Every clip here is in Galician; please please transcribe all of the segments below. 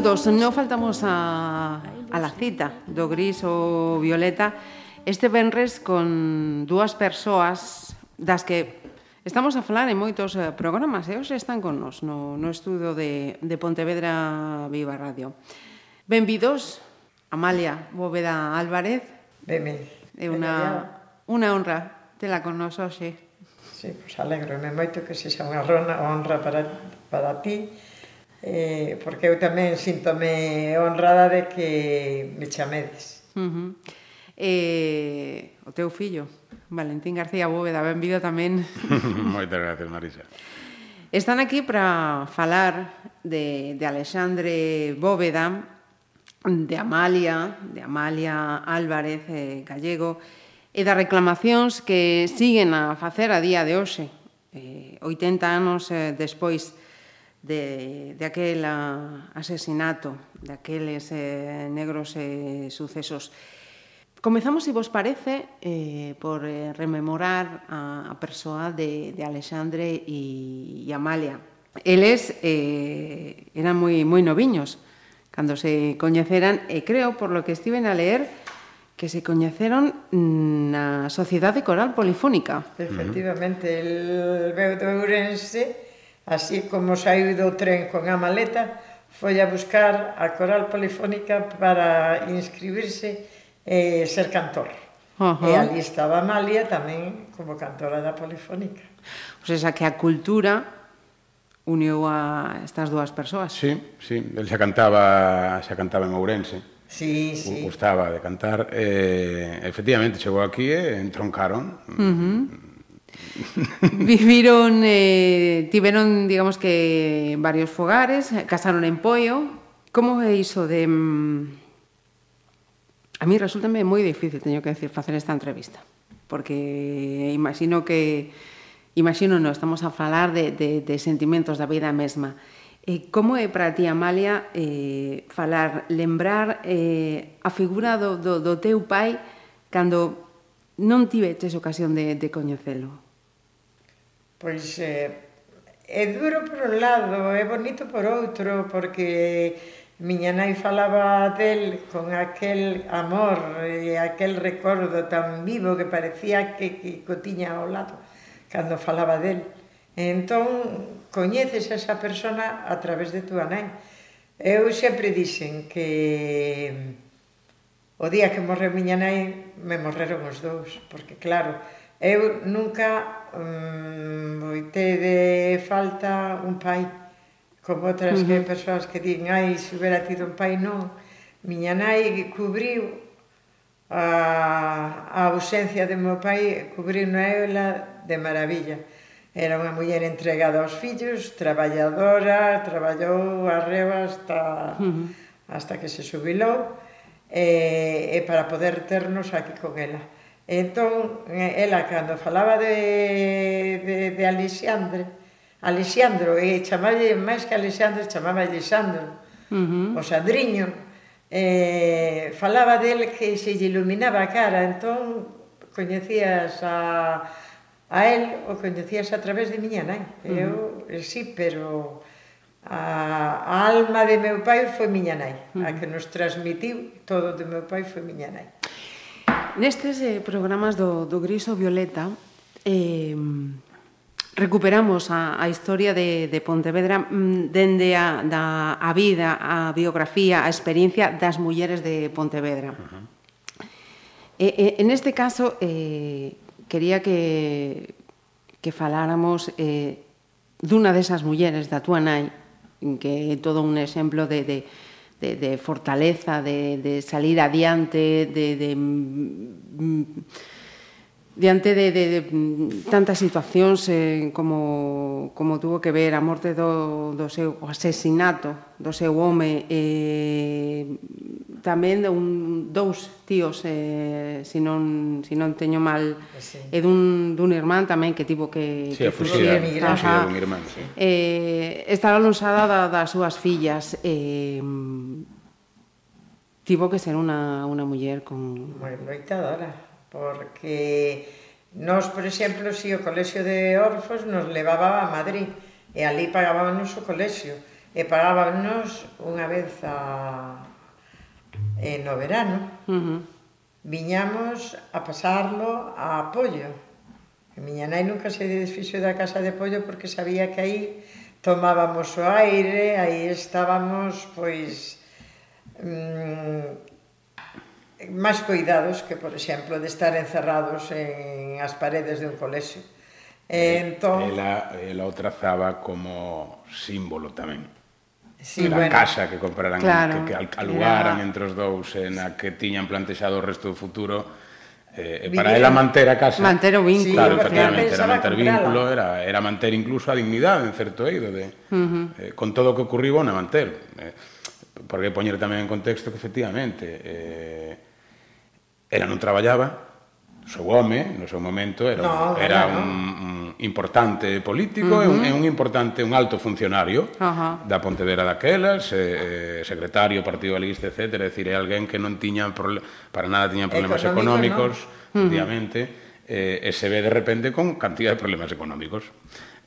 saludos. non faltamos a, a la cita do gris ou violeta este venres con dúas persoas das que estamos a falar en moitos eh, programas e hoxe están con nos no, no estudo de, de Pontevedra Viva Radio. Benvidos, Amalia Bóveda Álvarez. Benvido. É unha, unha honra tela con nos hoxe. Sí, pois pues alegro, me moito que se xa unha honra para, para ti eh, porque eu tamén síntome honrada de que me chamedes. Uh -huh. eh, o teu fillo, Valentín García Bóveda, benvido tamén. Moitas gracias, Marisa. Están aquí para falar de, de Alexandre Bóveda, de Amalia, de Amalia Álvarez eh, Gallego, e das reclamacións que siguen a facer a día de hoxe, eh, 80 anos eh, despois de, de aquel asesinato, de aqueles eh, negros eh, sucesos. Comezamos, se vos parece, eh, por eh, rememorar a, a persoa de, de Alexandre e, e Amalia. Eles eh, eran moi, moi noviños cando se coñeceran e creo, por lo que estiven a leer, que se coñeceron mm, na Sociedade Coral Polifónica. Efectivamente, el Beuto Ourense Así como saiu do tren con a maleta, foi a buscar a Coral Polifónica para inscribirse e ser cantor. Uh -huh. E ali estaba Amalia tamén como cantora da Polifónica. Pois o sea, que a cultura uniu a estas dúas persoas. Sí, sí, el xa cantaba, xa cantaba en Ourense. Sí, sí. Gustaba de cantar. Eh, efectivamente, chegou aquí e entroncaron. Uh -huh mm, Viviron, eh, tiveron, digamos que, varios fogares, casaron en Poio. Como é iso de... Mm, a mí resulta moi difícil, teño que decir, facer esta entrevista. Porque imagino que... Imagino, no, estamos a falar de, de, de sentimentos da vida mesma. E eh, como é para ti, Amalia, eh, falar, lembrar eh, a figura do, do, do teu pai cando non tiveches ocasión de, de coñecelo? Pois eh, é duro por un lado, é bonito por outro, porque miña nai falaba del con aquel amor e aquel recordo tan vivo que parecía que, que co tiña ao lado cando falaba del. E entón, coñeces a esa persona a través de túa nai. Eu sempre dixen que o día que morreu miña nai me morreron os dous, porque claro, eu nunca um, de falta un pai como outras uh -huh. que persoas que din ai, se hubiera tido un pai, non miña nai cubriu a, a ausencia de meu pai cubriu na ela de maravilla era unha muller entregada aos fillos traballadora, traballou arreba hasta, uh -huh. hasta que se subilou e, e para poder ternos aquí con ela Entón, eh, ela, cando falaba de, de, de Alexandre, Alexandro, eh, e chamalle máis que Alexandre, chamaba Alexandro, uh -huh. o Sandriño, eh, falaba del que se lle iluminaba a cara, entón coñecías a, a él o coñecías a través de miña nai. Eu, uh -huh. sí, pero a, a alma de meu pai foi miña nai, uh -huh. a que nos transmitiu todo de meu pai foi miña nai. Nestes eh, programas do, do Griso Violeta eh, recuperamos a, a historia de, de Pontevedra mm, dende a, da, a vida, a biografía, a experiencia das mulleres de Pontevedra. Uh -huh. eh, eh, en este caso, eh, quería que, que faláramos eh, dunha desas mulleres da túa nai, que é todo un exemplo de, de, de, de fortaleza, de, de salir adiante, de, de mm, diante de, de, de mm, tantas situacións eh, como, como tuvo que ver a morte do, do seu o asesinato do seu home eh, tamén de un, dous tíos, eh, se si non, se si non teño mal, sí. e dun, dun irmán tamén que tivo que... Sí, que fuxir, fuxir irmán, sí. Eh, estaba alonsada da, das súas fillas, eh, tivo que ser unha, unha muller con... Moi loitadora, porque nos, por exemplo, si o colexio de Orfos nos levaba a Madrid, e ali pagábamos o colexio, e pagábamos unha vez a eh, no verano. Uh -huh. Viñamos a pasarlo a Pollo. E miña nai nunca se desfixo da casa de Pollo porque sabía que aí tomábamos o aire, aí estábamos, pois, mm, máis coidados que, por exemplo, de estar encerrados en as paredes de un colexio. E, entón... Ela, ela o trazaba como símbolo tamén. Sí, na bueno, casa que compraran, claro, que, que alugaran era... entre os dous, eh, na que tiñan plantexado o resto do futuro, Eh, para ela manter a casa. Manter o vínculo. Sí, claro, efectivamente, era manter vínculo, era, era manter incluso a dignidade en certo eido. De, uh -huh. eh, con todo o que ocurriu, na manter. Eh, porque poñer tamén en contexto que, efectivamente, eh, ela non traballaba, seu home, no seu momento, era, no, un, era no. un, un importante político uh -huh. e, un, e un importante, un alto funcionario uh -huh. da Pontevedra daquelas, eh, secretario, partido galista, etc. É dicir, é alguén que non tiña para nada tiña problemas Económico, económicos, no? obviamente, uh -huh. eh, e se ve de repente con cantidad de problemas económicos.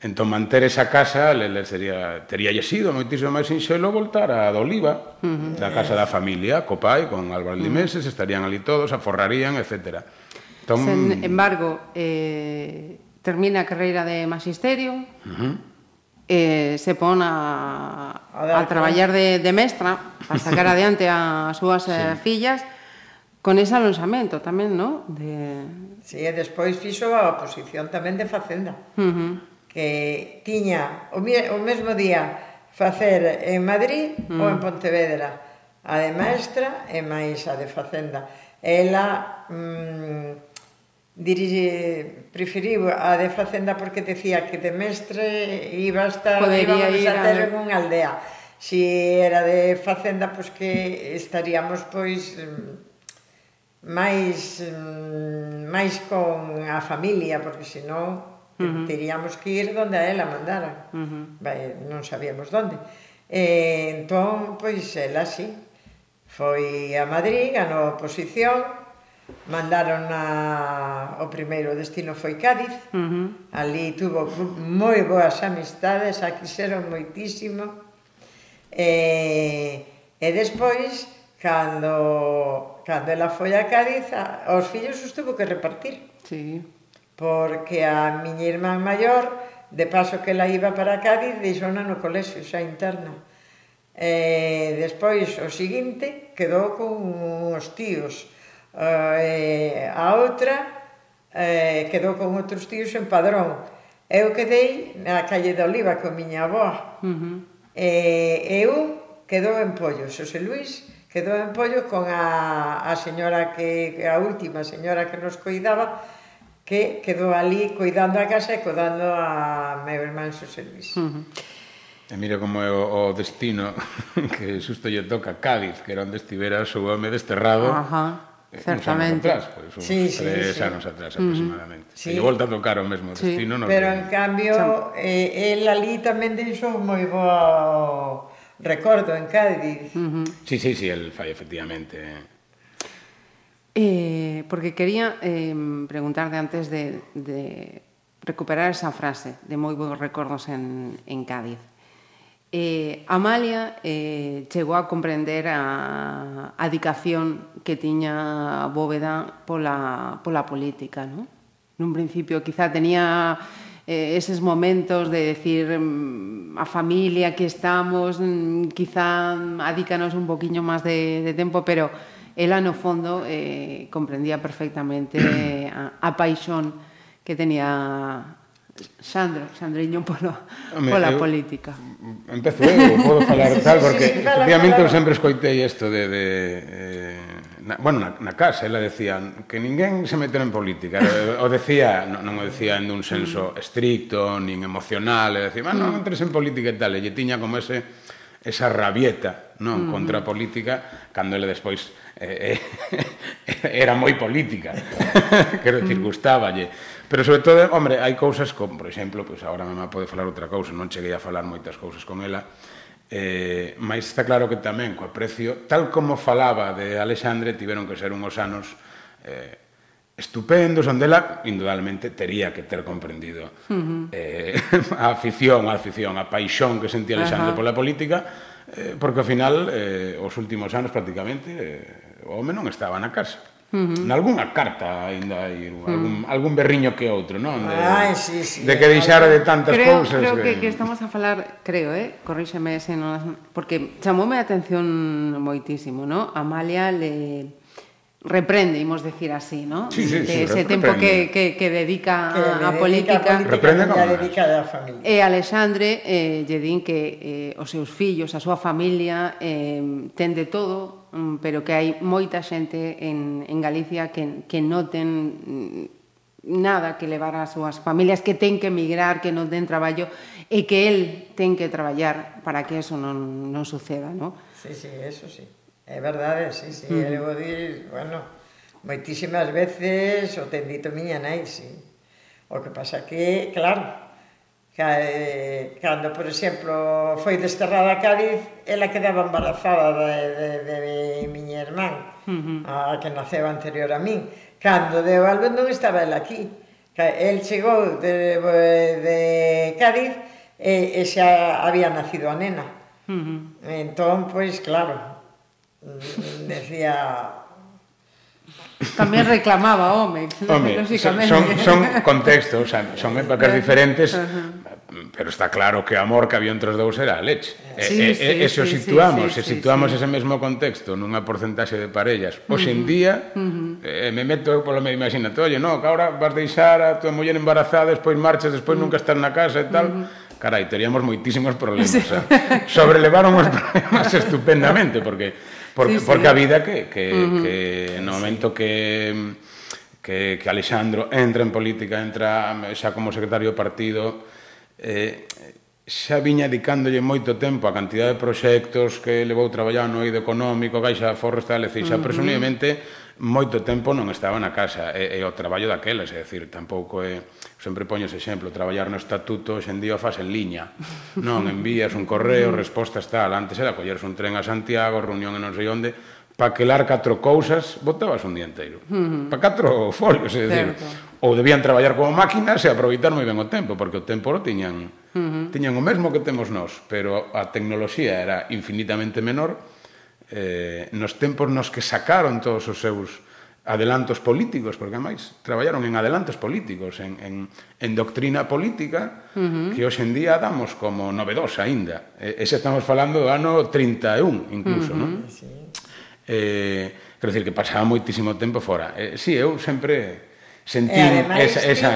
Entón, manter esa casa le, le sería, tería sido moitísimo máis sinxelo voltar a Doliva, Oliva, uh -huh. da casa da familia, co pai, con Álvaro Limeses, uh -huh. estarían ali todos, aforrarían, etcétera. Tom... Sen embargo, eh, termina a carreira de magisterio, uh -huh. eh, se pon a, a, a traballar de, de mestra para sacar adiante as súas eh, sí. fillas con ese alonsamento tamén, non? De... Sí, e despois fixo a oposición tamén de Facenda, uh -huh. que tiña o, o mesmo día facer en Madrid mm. ou en Pontevedra, a de maestra e máis a de Facenda. Ela... Mm, dirige, preferiu a de Facenda porque decía que de mestre iba a estar Podería ir a ter en unha aldea. Si era de Facenda, pois que estaríamos pois máis máis con a familia, porque senón uh -huh. teríamos que ir donde a ela mandara. Uh -huh. Vai, non sabíamos onde. E, entón, pois, ela sí. Foi a Madrid, ganou a oposición, mandaron a, o primeiro destino foi Cádiz. Uh -huh. ali tuvo moi boas amistades a quixeron moitísimo. E, e despois cando, cando ela foi a Cádiz a, os fillos os tuvo que repartir. Sí. porque a miña irmán maior de paso que ela iba para Cádiz deixona no colexio xa interna. E despois o seguinte quedou con os tíos e a outra eh, quedou con outros tíos en Padrón. Eu quedei na calle de Oliva con miña avó. Uh eh, -huh. E eu quedou en Pollo, Xosé Luís quedou en Pollo con a, a señora que, a última señora que nos cuidaba, que quedou ali cuidando a casa e cuidando a meu irmán Xosé Luís. Uh -huh. E mira como é o, o destino que xusto lle toca Cádiz, que era onde estivera o seu home desterrado, uh -huh Eh, Certamente. Anos atrás, pois, uns sí, sí, tres sí. anos atrás mm. aproximadamente. Uh -huh. Sí. E volta a tocar o mesmo sí. destino. No Pero, que... en cambio, eh, el ali tamén deixou moi bo recordo en Cádiz. Uh -huh. Sí, sí, sí, el fai efectivamente. Eh, porque quería eh, preguntarte antes de, de recuperar esa frase de moi bons recordos en, en Cádiz. Eh, Amalia eh, chegou a comprender a adicación que tiña Bóveda pola, pola política, non? Nun principio quizá tenía eh, eses momentos de decir mm, a familia que estamos, mm, quizá adícanos un poquinho máis de, de tempo, pero ela no fondo eh, comprendía perfectamente eh, a, a paixón que tenía Sandra, Sandriño polo, ah, Home, pola eu, política. Empezo eu, podo falar sí, tal, porque sí, sí, efectivamente eu sempre escoitei isto de... de eh, na, bueno, na, na casa, ela decía que ninguén se metera en política. Eh, o decía, non, non o decía en un senso mm. estricto, nin emocional, e decía, non mm. entres en política e tal, e lle tiña como ese esa rabieta non mm-hmm. contra a política cando ele despois eh, eh, era moi política. Quero dicir, mm-hmm. gustáballe. Pero sobre todo, hombre, hai cousas como, por exemplo, pois pues, agora me mamá pode falar outra cousa, non cheguei a falar moitas cousas con ela, eh, mas está claro que tamén co precio, tal como falaba de Alexandre, tiveron que ser unhos anos eh, estupendos, onde ela indudablemente tería que ter comprendido uh -huh. eh, a afición, a afición, a paixón que sentía Alexandre uh -huh. pola política, eh, porque ao final, eh, os últimos anos prácticamente, eh, o home non estaba na casa. -huh. Nalgúna carta aínda hai uh -huh. Mm. algún, algún berriño que outro, non? De, Ay, sí, sí, de que deixar de tantas creo, cousas. Creo que... que, que estamos a falar, creo, eh? corríxeme se non... Porque chamoume a atención moitísimo, non? Amalia le reprende, imos decir así, ¿no? Sí, sí, sí, ese tempo que, que, que dedica que a, a política, a política reprende como dedica a familia. E Alexandre eh, lle din que eh, os seus fillos, a súa familia eh, ten de todo, mm, pero que hai moita xente en, en Galicia que, que non ten mm, nada que levar ás súas familias, que ten que emigrar, que non ten traballo, e que el ten que traballar para que eso non, non suceda, ¿no? Sí, sí, eso sí. É verdade, sí, sí. Mm. Eu dir, bueno, moitísimas veces o ten dito miña nai, sí. O que pasa que, claro, que, eh, cando, por exemplo, foi desterrada a Cádiz, ela quedaba embarazada de, de, de, de miña irmán, uh -huh. a que naceu anterior a min. Cando deu a non estaba ela aquí. El chegou de, de Cádiz e, e xa había nacido a nena. Uh -huh. Entón, pois, claro, Mm, decía Tamén reclamaba, home. home son, son, son contextos, son épocas diferentes, uh -huh. pero está claro que o amor que había entre os dous era a leche. Sí, e, sí, e, e, se o situamos, sí, eh, sí, se situamos sí, ese mesmo contexto nunha porcentaxe de parellas, hoxe en día, uh -huh. eh, me meto polo meu oye, no, que agora vas deixar a tua muller embarazada, despois marchas, despois uh -huh. nunca estás na casa e tal... Uh -huh carai, teríamos moitísimos problemas. Sí. O sea, sobrelevaron os problemas estupendamente, porque Porque, sí, sí. porque a vida que, que, uh -huh. que no momento que, que, que Alexandro entra en política, entra xa como secretario do partido, eh, xa viña dedicándolle moito tempo a cantidad de proxectos que levou traballando no eido económico, Caixa Forestal, e xa uh -huh. presumiblemente moito tempo non estaba na casa e, e o traballo daquelas, é dicir, tampouco é sempre poño ese exemplo, traballar no estatuto hoxe en día faz en liña. Non envías un correo, mm. respostas tal, antes era colleres un tren a Santiago, reunión en non sei onde, pa quelar catro cousas, botabas un día inteiro. Uh mm. -huh. Pa catro folios, é dicir, ou debían traballar como máquinas e aproveitar moi ben o tempo, porque o tempo lo tiñan, uh -huh. tiñan o mesmo que temos nós, pero a tecnoloxía era infinitamente menor eh, nos tempos nos que sacaron todos os seus adelantos políticos, porque máis traballaron en adelantos políticos, en, en, en doctrina política uh -huh. que hoxe en día damos como novedosa aínda. E, ese estamos falando do ano 31 incluso, uh -huh. non? Sí. Eh, quero decir que pasaba moitísimo tempo fora. Eh, sí, eu sempre sentí e esa... esa...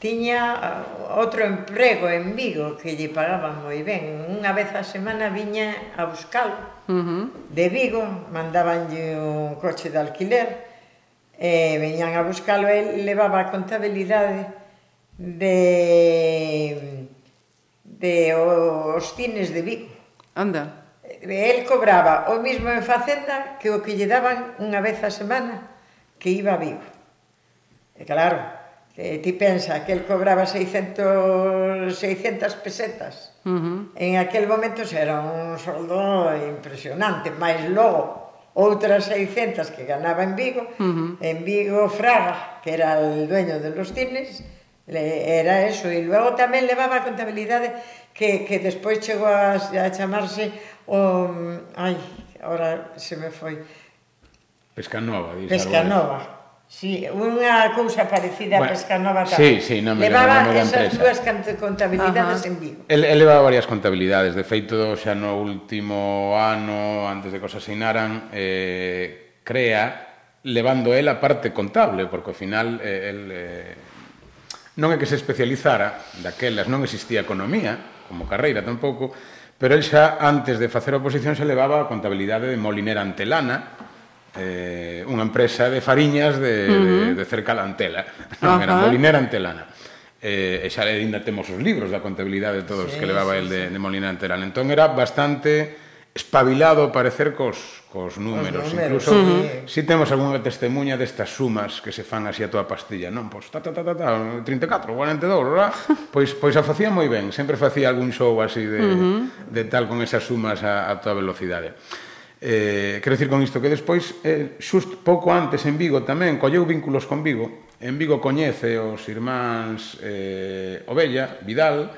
Tiña ah, outro emprego en Vigo que lle pagaban moi ben. Unha vez a semana viña a buscalo. Uh -huh. De Vigo mandabanlle un coche de alquiler eh, venían a buscalo, el levaba a contabilidade de de os cines de Vigo. Anda. El cobraba o mismo en Facenda que o que lle daban unha vez a semana que iba a Vigo. E claro, eh, ti pensa que el cobraba 600, 600 pesetas. Uh -huh. En aquel momento era un soldo impresionante, máis logo outras 600 que ganaba en Vigo, uh -huh. en Vigo Fraga, que era el dueño de los cines, era eso, e logo tamén levaba a contabilidade que, que despois chegou a, a chamarse o... Ai, ahora se me foi... Pescanova, Pescanova. Sí, unha cousa parecida bueno, a Pescanova tamén. Sí, sí, non me levaba esas dúas contabilidades Ajá. en Vigo. El, el levaba varias contabilidades, de feito xa no último ano, antes de que os asinaran, eh, crea levando el a parte contable, porque ao final eh, el eh, non é que se especializara, daquelas non existía economía, como carreira tampouco, pero el xa antes de facer oposición se levaba a contabilidade de Molinera Antelana, eh, unha empresa de fariñas de, uh -huh. de, de cerca da Antela, non, era Molinera Antelana. Eh, e xa ainda temos os libros da contabilidade de todos sí, que levaba sí, el de, sí. de Molinera Antelana. Entón era bastante espabilado parecer cos, cos números. Números Incluso, sí. si temos algunha testemunha destas sumas que se fan así a toda pastilla, non? Pois, ta, ta, ta, ta, ta 34, 42, ¿verdad? pois, pois a facía moi ben. Sempre facía algún show así de, uh -huh. de tal con esas sumas a, a toda velocidade. Eh, quero dicir con isto que despois, eh, xust pouco antes en Vigo tamén, colleu vínculos con Vigo, en Vigo coñece os irmáns eh, Ovella, Vidal,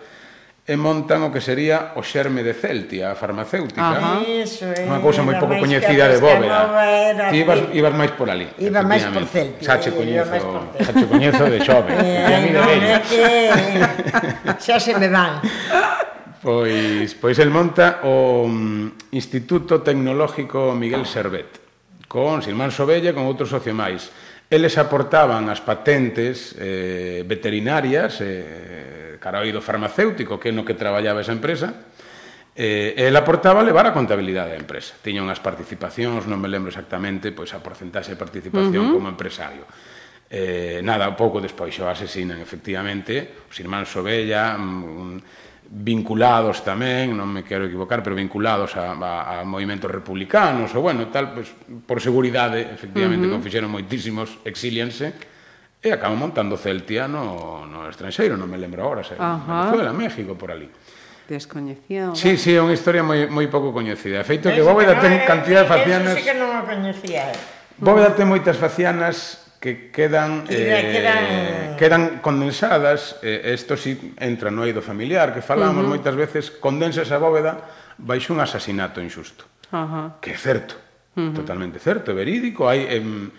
e montan o que sería o xerme de Celtia, a farmacéutica. Ajá. Iso, é, unha cousa moi pouco coñecida de Bóveda. Ti ibas, ibas máis por ali. Iba máis por Celtia. Xa che coñezo, xa che coñezo de xove. Eh, e a mí de vello. Que... Xa se me van. Pois, pois el monta o mm, Instituto Tecnológico Miguel Servet con Silmán Sobella e con outros socio máis. Eles aportaban as patentes eh, veterinarias eh, cara ao farmacéutico, que é no que traballaba esa empresa, eh, el aportaba levar a contabilidade da empresa. Tiña unhas participacións, non me lembro exactamente, pois a porcentaxe de participación uh -huh. como empresario. Eh, nada, pouco despois o asesinan, efectivamente, os irmáns Sobella, mm, un, vinculados tamén, non me quero equivocar, pero vinculados a, a, a movimentos republicanos, ou bueno, tal, pues, por seguridade, efectivamente, uh -huh. confixeron moitísimos, exílianse, e acaban montando Celtia no, no estranxeiro, non me lembro agora, se, uh -huh. Venezuela, México, por ali. Descoñecía. Sí, sí, é unha historia moi, moi pouco coñecida. Feito que Bóveda ten no, cantidad de facianas... Eso sí que non o coñecía. Bóveda eh. mm. ten moitas facianas que quedan eh, quedan, quedan condensadas, eh, esto si entra no eido familiar que falamos uh -huh. moitas veces, condensa esa bóveda baixo un asasinato injusto. Uh -huh. Que é certo, uh -huh. totalmente certo, verídico, hai em,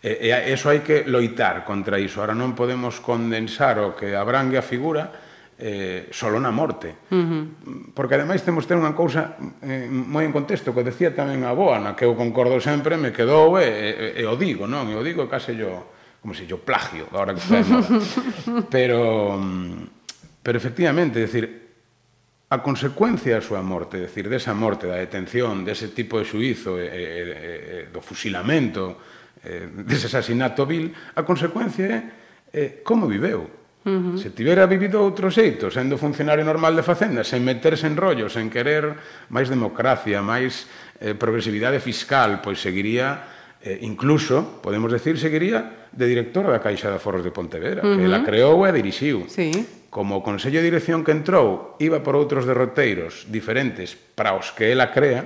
E, e, eso hai que loitar contra iso. Ahora non podemos condensar o que abrangue a figura eh, solo na morte. Uh -huh. Porque ademais temos ter unha cousa eh, moi en contexto que decía tamén a boa, na que eu concordo sempre, me quedou e, e, e o digo, non? E o digo case yo, como se yo plagio, agora que está de moda. pero, pero efectivamente, decir, a consecuencia da súa morte, decir, desa morte, da detención, dese tipo de suizo, e, e, e, do fusilamento, eh dese asasinato vil, a consecuencia é eh, como viveu Uh -huh. Se tivera vivido outro xeito, sendo funcionario normal de Facenda, sen meterse en rollos, sen querer máis democracia, máis eh, progresividade fiscal, pois seguiría, eh, incluso, podemos decir, seguiría de director da Caixa de Aforros de Pontevedra, uh -huh. que la creou e dirixiu. Sí. Como o Consello de Dirección que entrou iba por outros derroteiros diferentes para os que ela crea,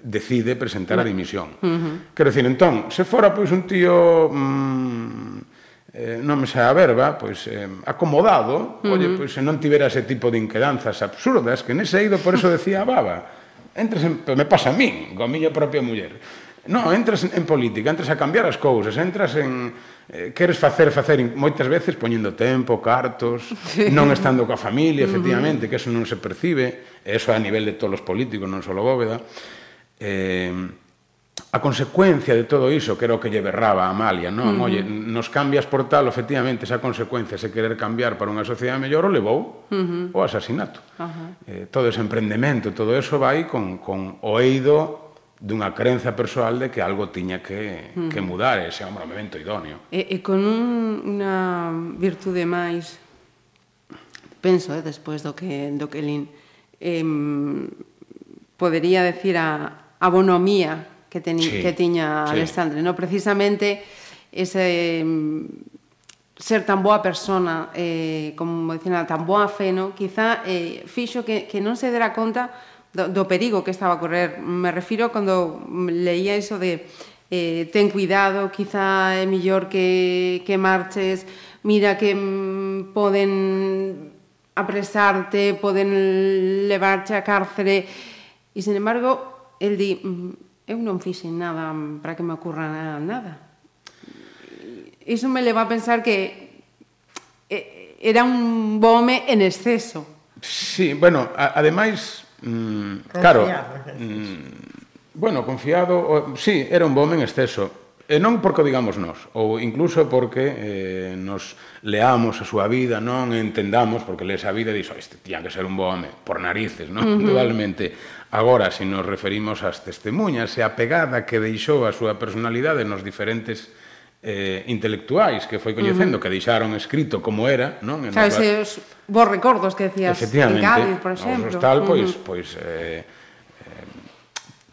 decide presentar a dimisión. Uh -huh. Quero dicir, entón, se fora pois un tío... Mmm, eh, non me sai a verba, pois eh, acomodado, uh -huh. olle, pois se non tivera ese tipo de inquedanzas absurdas que nese ido, por eso decía a baba, entras en, me pasa a min, coa miña propia muller. No, entras en política, entras a cambiar as cousas, entras en eh, queres facer, facer moitas veces poñendo tempo, cartos, sí. non estando coa familia, efectivamente, uh -huh. que eso non se percibe, eso a nivel de todos os políticos, non só Bóveda. Eh, a consecuencia de todo iso, que era o que lle berraba a Amalia, non? Uh -huh. Oye, nos cambias por tal, efectivamente, esa consecuencia, se querer cambiar para unha sociedade mellor, o levou uh -huh. o asasinato. Uh -huh. eh, todo ese emprendemento, todo eso vai con, con o eido dunha creenza persoal de que algo tiña que, uh -huh. que mudar, ese é un momento idóneo. E, e con un, unha virtude máis, penso, eh, despois do que, do que Lin, eh, podería decir a, a bonomía que, teni, sí, que tiña sí. Alexandre. No? Precisamente ese mm, ser tan boa persona, eh, como dicen, tan boa fe, no? quizá eh, fixo que, que non se dera conta do, do perigo que estaba a correr. Me refiro cando leía iso de eh, ten cuidado, quizá é millor que, que marches, mira que mm, poden apresarte, poden levarche a cárcere, e, sin embargo, el di, mm, eu non fixen nada para que me ocurra nada. Iso me leva a pensar que eh, era un bome en exceso. Sí, bueno, a, ademais, mm, claro, mm, bueno, confiado, o, sí, era un bome en exceso. E non porque o digamos nós, ou incluso porque eh, nos leamos a súa vida, non entendamos, porque lees a vida e dixo, oh, este tía que ser un bo home, por narices, non? Uh -huh. Totalmente. Agora, se si nos referimos ás testemunhas e a pegada que deixou a súa personalidade nos diferentes eh, intelectuais que foi coñecendo, uh -huh. que deixaron escrito como era, non? En claro, nosa... esos vos recordos que decías en Cádiz, por exemplo. Hostal, uh -huh. pois, pois eh,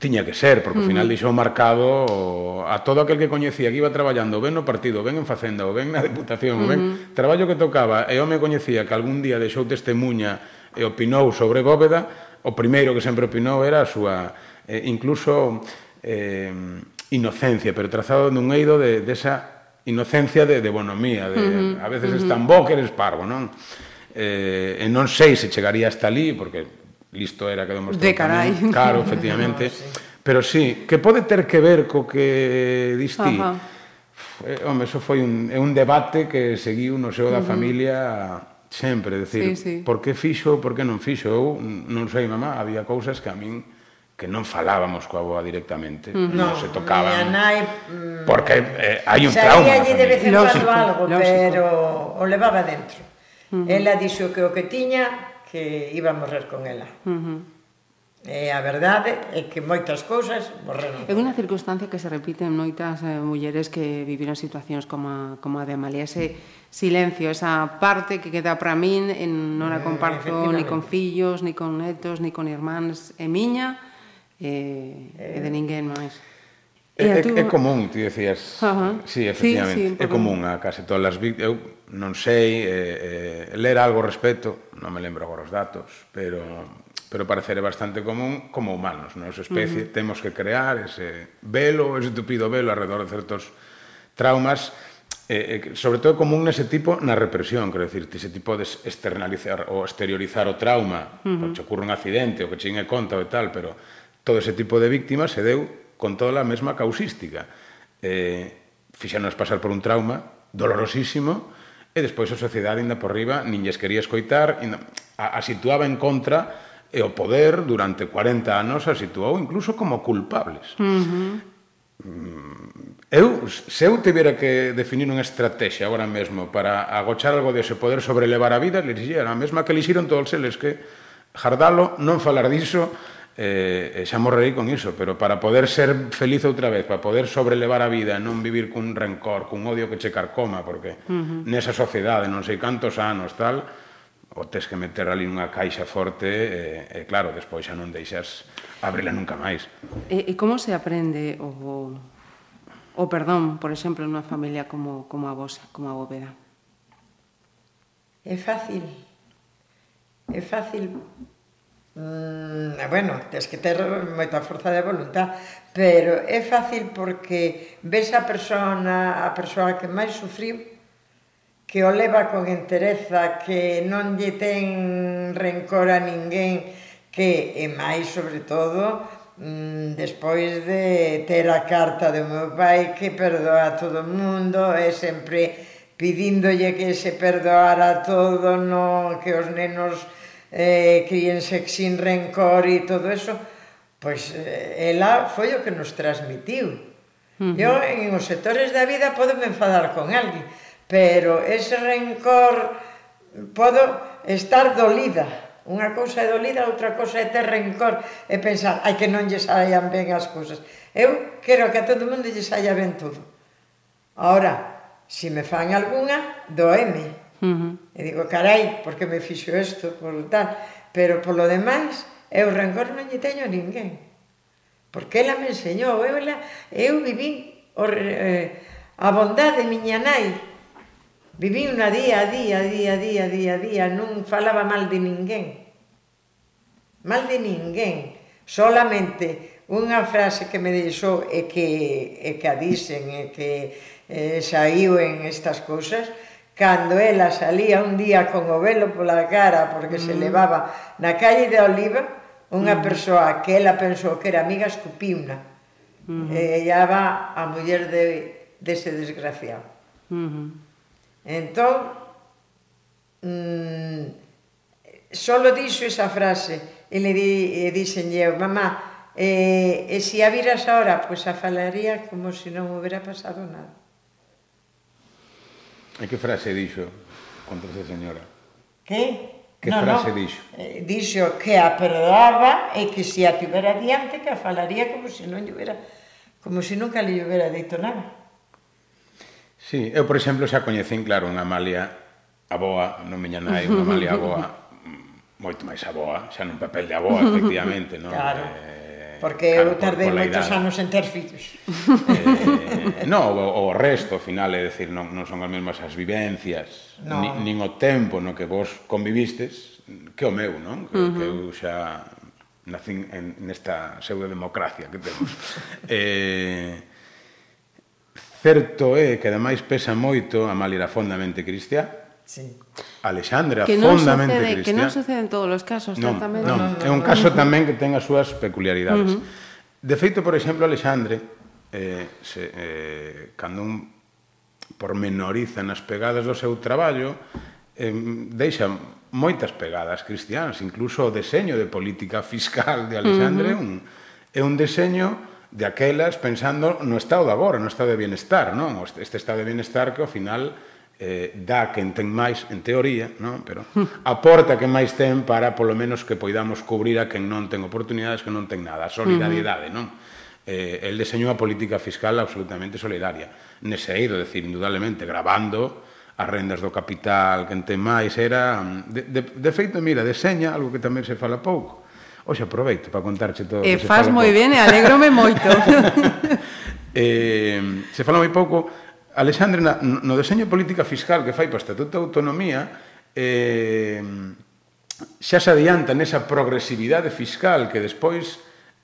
tiña que ser, porque ao final deixou marcado a todo aquel que coñecía que iba traballando ben no partido, ben en Facenda, ou ben na Deputación, ou ben traballo que tocaba, e o me coñecía que algún día deixou testemunha e opinou sobre Bóveda, o primeiro que sempre opinou era a súa, eh, incluso, eh, inocencia, pero trazado nun eido de, desa esa inocencia de, de bonomía, de, uh -huh. a veces uh -huh. es tan bo que eres parvo, non? Eh, e non sei se chegaría hasta ali, porque listo era que demostrou. De carai. Tamén. Claro, efectivamente. no, sí. Pero sí, que pode ter que ver co que distí. Ajá. Eh, home, eso foi un, un debate que seguiu no seu da uh -huh. familia sempre, decir, sí, sí. por que fixo, por que non fixo, eu non sei, mamá, había cousas que a min que non falábamos coa boa directamente, uh -huh. non se tocaban. Nai, mm, porque eh, hai un trauma. Saía allí de vez en cuando algo, lógico. pero o levaba dentro. Uh -huh. Ela dixo que o que tiña que iba a morrer con ela. Uh -huh. E a verdade é que moitas cousas morreron. É unha circunstancia que se repite en moitas eh, mulleres que viviron situacións como a, como a de Amalia. Ese silencio, esa parte que queda para min, en, non a eh, comparto ni con fillos, ni con netos, ni con irmáns, é miña e, eh, e de eh, ninguén máis. É, é, tú... é común, ti decías. Uh -huh. Sí, efectivamente. Sí, sí, é común a case todas as víctimas. Eu non sei, eh, eh, ler algo respecto, non me lembro agora os datos, pero pero parecer bastante común como humanos, nos especie uh -huh. temos que crear ese velo, ese tupido velo alrededor de certos traumas eh, eh, sobre todo común nese tipo na represión, quero dicir, ese tipo de externalizar ou exteriorizar o trauma, uh -huh. que ocurre un accidente, o que chingue conta ou tal, pero todo ese tipo de víctimas se deu con toda a mesma causística. Eh, fixanos pasar por un trauma dolorosísimo, E despois a sociedade, ainda por riba, nin lles quería escoitar, ainda, a, a situaba en contra e o poder durante 40 anos a situou incluso como culpables. Uh -huh. Eu, se eu tivera que definir unha estrategia agora mesmo para agochar algo dese poder sobrelevar a vida, le dixía a mesma que elixiron todos eles que Jardalo, non falar diso, eh, eh xa morrerei con iso, pero para poder ser feliz outra vez, para poder sobrelevar a vida, non vivir cun rencor, cun odio que che carcoma, porque uh -huh. nesa sociedade, non sei cantos anos, tal, o tes que meter ali nunha caixa forte e, e claro, despois xa non deixas abrila nunca máis. E, e como se aprende o, o perdón, por exemplo, nunha familia como, como a vosa, como a bóveda? É fácil. É fácil mm, eh, bueno, tens que ter moita forza de voluntad, pero é fácil porque ves a persona, a persoa que máis sufriu, que o leva con entereza, que non lle ten rencor a ninguén, que é máis, sobre todo, mm, despois de ter a carta do meu pai que perdoa a todo o mundo e sempre pidíndolle que se perdoara todo, no, que os nenos eh, críense sin rencor e todo eso, pois eh, ela foi o que nos transmitiu. Uh -huh. Eu en os sectores da vida podo me enfadar con alguén, pero ese rencor podo estar dolida, Unha cousa é dolida, outra cousa é ter rencor e pensar, ai que non lle saian ben as cousas. Eu quero que a todo mundo lle saia ben todo. Ahora, se me fan algunha, doeme. Uh -huh. E digo, carai, por que me fixo isto, por tal. Pero polo demais, eu rancor non lle teño a ninguén. Porque ela me enseñou, eu, ela, eu vivín o, eh, a bondade miña nai. Vivín unha día a día, día a día, día a día, non falaba mal de ninguén. Mal de ninguén. Solamente unha frase que me deixou e que, e que a dicen e que eh, saiu en estas cousas, cando ela salía un día con o velo pola cara porque mm. se levaba na calle de Oliva unha mm. persoa que ela pensou que era amiga escupiuna mm. e ella va a muller de, dese desgraciado mm. Mm-hmm. entón mm, solo dixo esa frase e le di, e dixenlle mamá eh, e se a viras ahora, pois pues a falaría como se si non houbera pasado nada E que frase dixo contra esa señora? Que? Que no, frase no. dixo? Eh, dixo que a perdoaba e que se a tivera diante que a falaría como se non lluvera, como se nunca lle hubiera dito nada. Sí, eu, por exemplo, xa coñecín, claro, unha Amalia aboa, non miña nai, unha Amalia aboa, moito máis aboa, xa nun papel de aboa, efectivamente, non? Claro. Eh, Porque claro, eu tardei por, moitos anos en ter fillos. Eh, no, o, o resto, ao final, é decir, non, non son as mesmas as vivencias, no. ni, nin o tempo no que vos convivistes, que o meu, non? Que, uh -huh. que eu xa nacín en, nesta pseudo-democracia que temos. eh, certo é que ademais pesa moito, a mal era fondamente cristiá, Sí. Alexandra, que non fondamente sucede, cristiana. Que non sucede en todos os casos, non, certamente. Non, é un caso tamén que ten as súas peculiaridades. Uh -huh. De feito, por exemplo, Alexandre, eh, se, eh, cando un pormenoriza nas pegadas do seu traballo, eh, deixa moitas pegadas cristianas, incluso o deseño de política fiscal de Alexandre uh -huh. un, é un deseño de aquelas pensando no estado de agora, no estado de bienestar, non? Este estado de bienestar que ao final eh, dá quen ten máis, en teoría, non? pero aporta quen máis ten para polo menos que poidamos cubrir a quen non ten oportunidades, que non ten nada, a solidariedade, non? Eh, el deseñou a política fiscal absolutamente solidaria. Nese eido, decir, indudablemente, gravando as rendas do capital, quen ten máis, era... De, de, de feito, mira, deseña algo que tamén se fala pouco. Oxe, aproveito para contarche todo. E fas moi ben e alegrome moito. eh, se fala moi pouco Alexandre, na, no deseño de política fiscal que fai para o Estatuto de Autonomía, eh, xa se adianta nesa progresividade fiscal que despois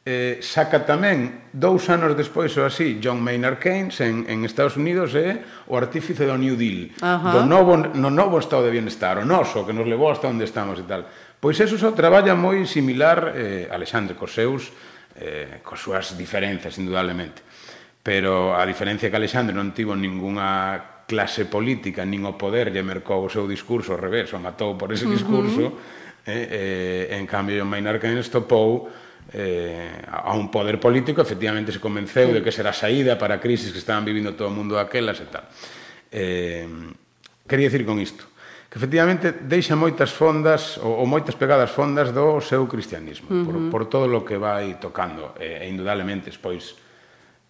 eh, saca tamén, dous anos despois ou así, John Maynard Keynes en, en Estados Unidos é eh, o artífice do New Deal, Ajá. do novo, no novo estado de bienestar, o noso, que nos levou hasta onde estamos e tal. Pois eso só traballa moi similar eh, Alexandre cos seus, eh, cos súas diferenzas, indudablemente pero a diferencia que Alexandre non tivo ningunha clase política, nin o poder lle mercou o seu discurso ao revés, o matou por ese discurso, uh -huh. eh, eh, en cambio, John Maynard Keynes topou eh, a un poder político, efectivamente se convenceu de que será saída para a crisis que estaban vivindo todo o mundo aquelas e tal. Eh, quería dicir con isto, que efectivamente deixa moitas fondas ou, ou moitas pegadas fondas do seu cristianismo, uh -huh. por, por todo lo que vai tocando, e, eh, e indudablemente, pois,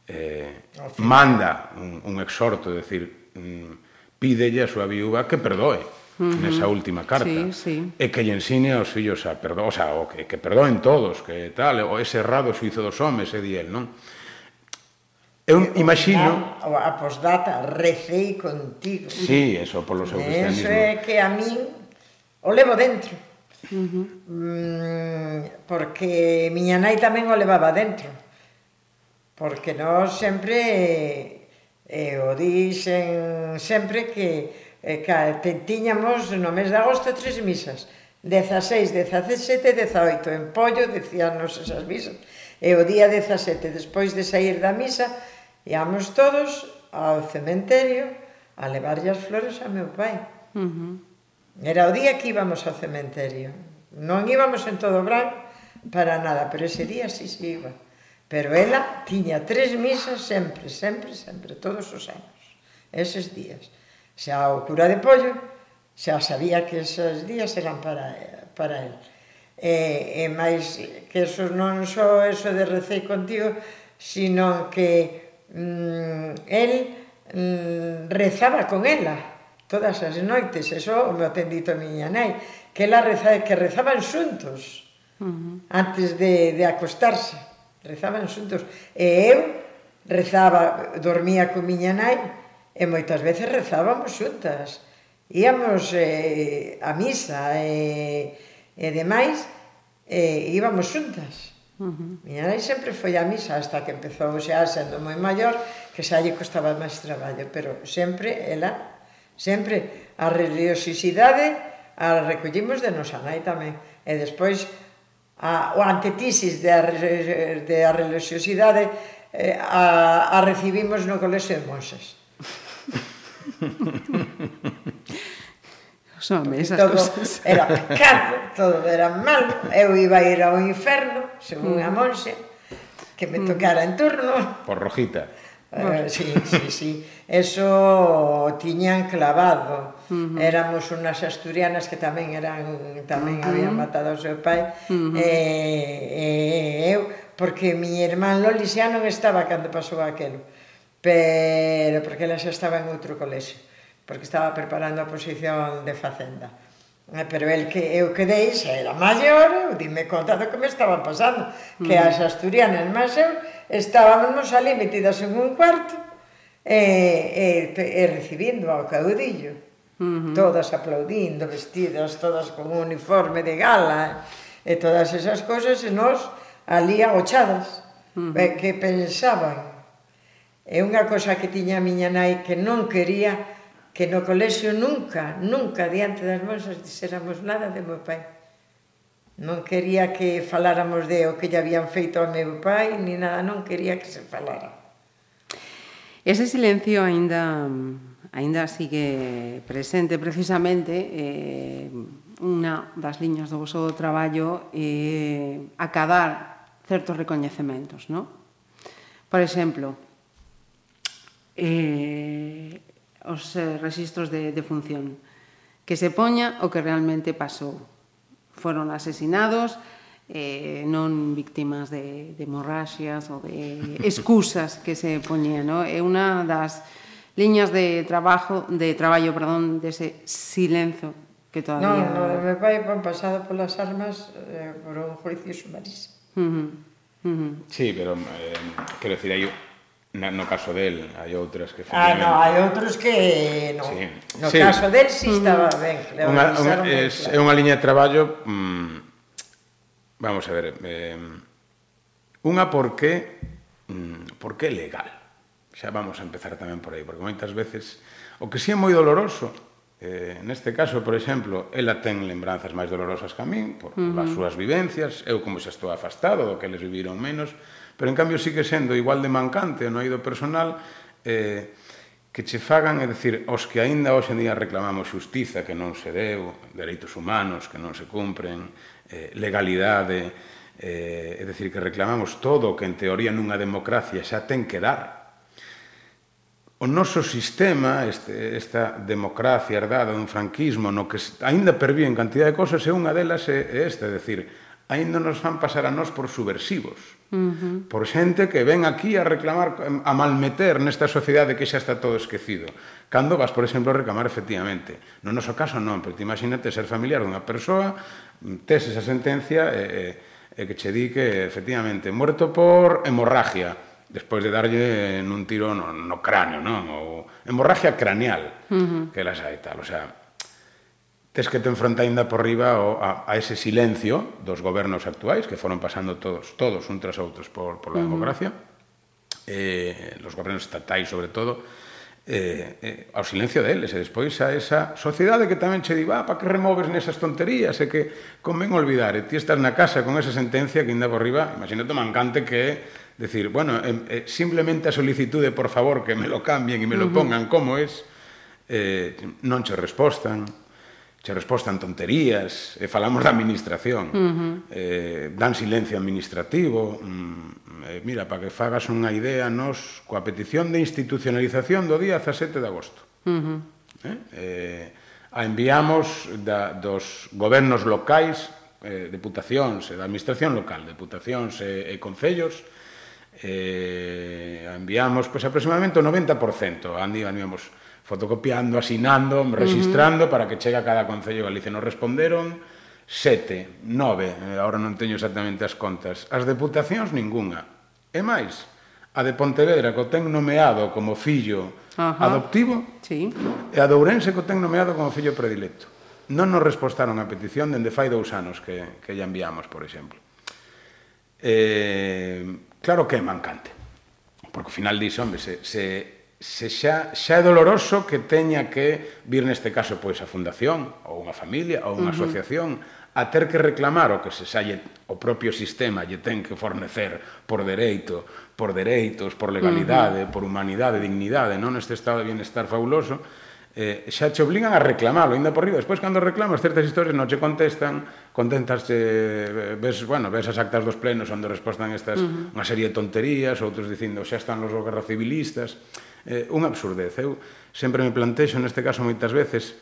eh, manda un, un exhorto, é dicir, mm, pídelle a súa viúva que perdoe uh -huh. nesa última carta. Sí, sí. E que lle ensine aos fillos a perdoar, o sea, o que, que perdoen todos, que tal, o ese errado suizo dos homes, e di el, non? Eu imagino... A, a posdata, recei contigo. Sí, eso, polo seu cristianismo. Eso é que a min o levo dentro. Uh -huh. mm, porque miña nai tamén o levaba dentro porque nós sempre eh, o dixen sempre que eh, que tiñamos no mes de agosto tres misas. 16, 17 18 en pollo decíanos esas misas. E o día 17 despois de sair da misa íamos todos ao cementerio a levarlle as flores a meu pai. Uh -huh. era o día que íbamos ao cementerio. Non íbamos en todo branco para nada, pero ese día sí se sí, iba. Pero ela tiña tres misas sempre, sempre, sempre, todos os anos, eses días. Xa o cura de Pollo xa sabía que eses días eran para, para el. E, e máis que eso non só eso de recei contigo, sino que mm, el mm, rezaba con ela todas as noites, eso me atendito a miña nai, que ela reza, que rezaban xuntos uh -huh. antes de, de acostarse rezaban xuntos. E eu rezaba, dormía con miña nai, e moitas veces rezábamos xuntas. Íamos eh, a misa e, e demais, e íbamos xuntas. Uh -huh. Miña nai sempre foi a misa hasta que empezou xa sendo moi maior, que xa lle costaba máis traballo, pero sempre ela, sempre a religiosidade a recollimos de nosa nai tamén. E despois a, o antetisis de, de a religiosidade eh, a, a recibimos no colexo de monxas. Os esas todo cosas. era pecado, todo era malo. Eu iba a ir ao inferno, según mm. a monxe, que me tocara en turno. Por rojita. Eh, sí, sí, sí. Eso tiñan clavado. Uh -huh. Éramos unas asturianas que tamén eran tamén uh -huh. habían matado o seu pai. Uh -huh. Eh, e, eh, e eu porque mi irmán Loli xa non estaba cando pasou aquilo. Pero porque ela xa estaba en outro colexio, porque estaba preparando a posición de facenda. Eh, pero el que eu quedei, xa era maior, eu dime conta do que me estaba pasando, que uh -huh. as asturianas máis eu estábamos ali metidas en un cuarto e, e, e recibindo ao caudillo. Uh -huh. Todas aplaudindo, vestidas, todas con un uniforme de gala e todas esas cosas e nós ali agochadas. Uh -huh. Que pensaban. É unha cosa que tiña a miña nai que non quería que no colexio nunca, nunca diante das monsas dixéramos nada de meu pai. Non quería que faláramos de o que lle habían feito ao meu pai, ni nada, non quería que se falara. Ese silencio aínda aínda sigue presente precisamente eh, unha das liñas do vosso traballo é eh, acadar certos recoñecementos, non? Por exemplo, eh, os eh, registros de, de función que se poña o que realmente pasou foron asesinados eh, non víctimas de, de hemorraxias ou de excusas que se poñían no? É unha das liñas de trabajo de traballo, perdón, dese silencio que todavía... Non, no, no meu pai foi pasado polas armas eh, por un juicio sumarísimo. Uh -huh. Uh -huh. Sí, pero eh, quero decir, hai Na, no caso del, hai outras que... Ah, no, hai outros que... No, sí. no sí. caso del si sí mm. estaba ben. Unha, un, é, é unha liña de traballo... Mmm, vamos a ver... Eh, unha porque... Mmm, porque é legal. Xa vamos a empezar tamén por aí, porque moitas veces... O que si sí é moi doloroso, eh, neste caso, por exemplo, ela ten lembranzas máis dolorosas que a min, por, uh -huh. as súas vivencias, eu como xa estou afastado do que eles viviron menos, Pero en cambio sigue sendo igual de mancante no eido personal eh, que che fagan, é dicir, os que aínda hoxe en día reclamamos xustiza que non se deu, dereitos humanos que non se cumpren, eh, legalidade, eh, é dicir, que reclamamos todo o que en teoría nunha democracia xa ten que dar. O noso sistema, este, esta democracia herdada dun franquismo no que aínda perviven cantidad de cosas e unha delas é esta, é dicir, aínda nos fan pasar a nós por subversivos Uh -huh. Por xente que ven aquí a reclamar, a malmeter nesta sociedade que xa está todo esquecido. Cando vas, por exemplo, a reclamar efectivamente. No noso caso non, pero te imagínate ser familiar dunha persoa, tes esa sentencia e, e, e que che di que efectivamente morto por hemorragia despois de darlle nun tiro no, no cráneo, non? Ou hemorragia craneal, uh -huh. que las hai tal, o sea, tes que te enfrontar ainda por riba ao, a, a ese silencio dos gobernos actuais que foron pasando todos, todos un tras outros por, por la democracia, uh -huh. eh, los gobernos estatais sobre todo, eh, eh, ao silencio deles e despois a esa sociedade que tamén che di ah, para que removes nesas tonterías e que convén olvidar e ti estás na casa con esa sentencia que ainda por riba imagínate o mancante que é decir, bueno, eh, eh, simplemente a solicitude por favor que me lo cambien e me lo pongan como es eh, non che respostan che respostan tonterías, e falamos da administración. Uh -huh. eh, dan silencio administrativo. Mm, eh, mira, para que fagas unha idea, nos coa petición de institucionalización do día 17 de agosto. Uh -huh. eh? Eh, a enviamos da, dos gobernos locais, eh, deputacións, da administración local, deputacións e, e concellos, eh, enviamos pois, aproximadamente o 90%, andiamos fotocopiando, asinando, registrando uh -huh. para que chegue a cada Concello de Galicia. Nos responderon sete, nove, eh, ahora non teño exactamente as contas. As deputacións, ningunha. E máis, a de Pontevedra, que o ten nomeado como fillo Ajá. adoptivo, sí. e a de Ourense, que o ten nomeado como fillo predilecto. Non nos respostaron a petición dende fai dous anos que, que lle enviamos, por exemplo. Eh, claro que é mancante, porque ao final dice, hombre, se, se se xa, xa é doloroso que teña que vir neste caso pois a fundación ou unha familia ou unha uh -huh. asociación a ter que reclamar o que se salle o propio sistema lle ten que fornecer por dereito, por dereitos, por legalidade, uh -huh. por humanidade, dignidade, non neste estado de bienestar fabuloso, eh, xa che obligan a reclamarlo, ainda por riba. Despois, cando reclamas certas historias, non che contestan, contentasche, ves, bueno, ves as actas dos plenos onde respostan estas uh -huh. unha serie de tonterías, outros dicindo xa están los guerra civilistas, eh, unha absurdez. Eu sempre me plantexo neste caso moitas veces,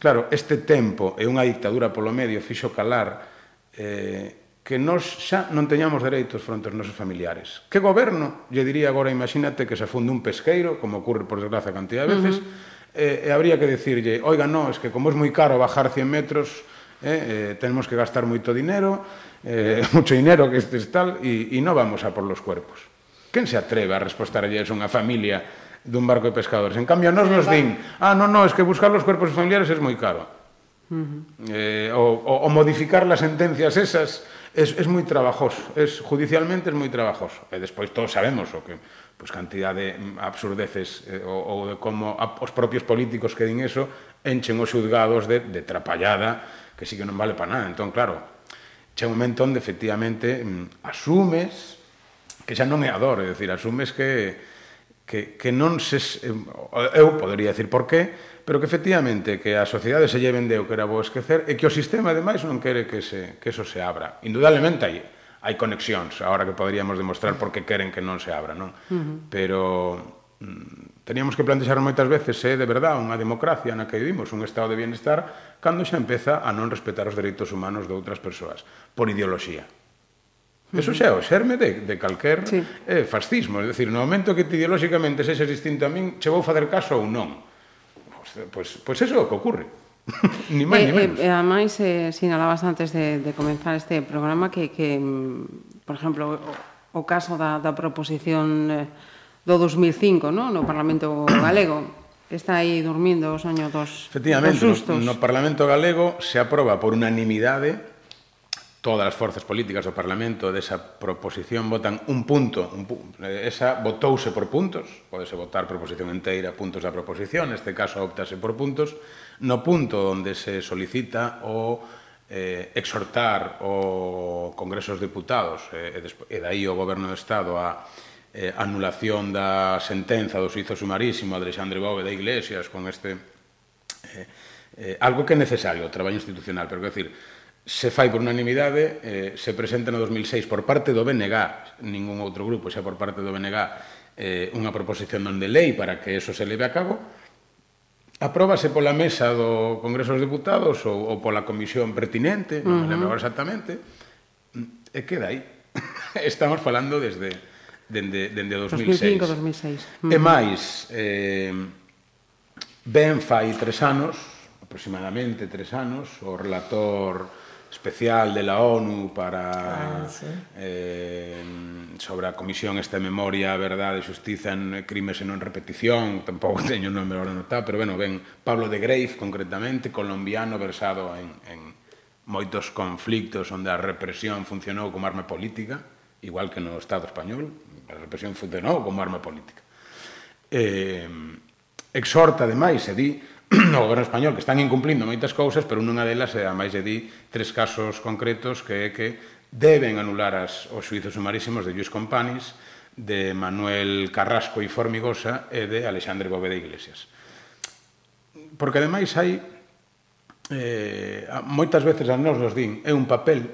claro, este tempo e unha dictadura polo medio fixo calar eh, que nós xa non teñamos dereitos fronte aos nosos familiares. Que goberno lle diría agora, imagínate que se funde un pesqueiro, como ocurre por desgraza cantidad de veces, uh -huh. eh, e habría que decirlle, oiga, no, es que como é moi caro bajar 100 metros, eh, eh, tenemos que gastar moito dinero, eh, mucho dinero que este es tal, e, e non vamos a por los cuerpos. Quen se atreve a respostar a unha familia dun barco de pescadores. En cambio, nos nos din, ah, non, non, es que buscar os cuerpos familiares é moi caro. Uh -huh. eh, o, o, o modificar las sentencias esas es, es moi trabajoso, es, judicialmente es moi trabajoso. E despois todos sabemos o que pues, cantidad de mm, absurdeces eh, ou, ou de como a, os propios políticos que din eso enchen os xuzgados de, de trapallada que sí que non vale para nada. Entón, claro, che un momento onde efectivamente mm, asumes que xa non é a dor, é dicir, asumes que que, que non se... Eu podería decir por qué, pero que efectivamente que a sociedade se lle vendeu que era bo esquecer e que o sistema, ademais, non quere que, se, que eso se abra. Indudablemente hai, hai conexións ahora que poderíamos demostrar por que queren que non se abra, non? Uh -huh. Pero mm, teníamos que plantexar moitas veces se é de verdad unha democracia na que vivimos, un estado de bienestar, cando xa empeza a non respetar os dereitos humanos de outras persoas, por ideoloxía. Eso xa é o xerme de, de calquer sí. eh, fascismo. É dicir, no momento que te ideolóxicamente sexes distinto a min, che vou fazer caso ou non. Pois, pois, pois eso é o que ocorre. ni máis, eh, ni eh, menos. Eh, ademais, eh, sinalabas antes de, de comenzar este programa que, que mm, por exemplo, o, o caso da, da proposición eh, do 2005 no, no Parlamento Galego, está aí dormindo o soño dos, Efectivamente, dos sustos. No, no Parlamento Galego se aproba por unanimidade todas as forzas políticas do Parlamento desa proposición votan un punto, un pu esa votouse por puntos, podese votar proposición inteira, puntos da proposición, neste caso optase por puntos, no punto onde se solicita o eh, exhortar o Congreso dos Diputados eh, e, e dai o Goberno do Estado a eh, anulación da sentenza do suizo sumarísimo Alexandre Bove da Iglesias con este... Eh, eh, algo que é necesario o traballo institucional, pero quero decir, se fai por unanimidade, eh, se presenta no 2006 por parte do BNG, ningún outro grupo, xa por parte do BNG, eh, unha proposición non de lei para que eso se leve a cabo, apróbase pola mesa do Congreso dos Deputados ou, ou pola comisión pertinente, non uh -huh. me lembro exactamente, e queda aí. Estamos falando desde dende, dende 2006. 2005, 2006. Uh -huh. E máis, eh, ben fai tres anos, aproximadamente tres anos, o relator especial de la ONU para ah, sí. eh, sobre a Comisión esta memoria, verdade, justiza en crimes e non repetición, tampouco teño o nome agora notado, pero bueno, ben Pablo de Grave concretamente, colombiano versado en, en moitos conflictos onde a represión funcionou como arma política, igual que no Estado español, a represión funcionou como arma política. Eh, exhorta, ademais, e di, o goberno español que están incumplindo moitas cousas, pero unha delas é a máis de di tres casos concretos que é que deben anular as, os suizos sumarísimos de Lluís Companis, de Manuel Carrasco e Formigosa e de Alexandre Bóveda Iglesias. Porque ademais hai eh, moitas veces a nós nos din é un papel,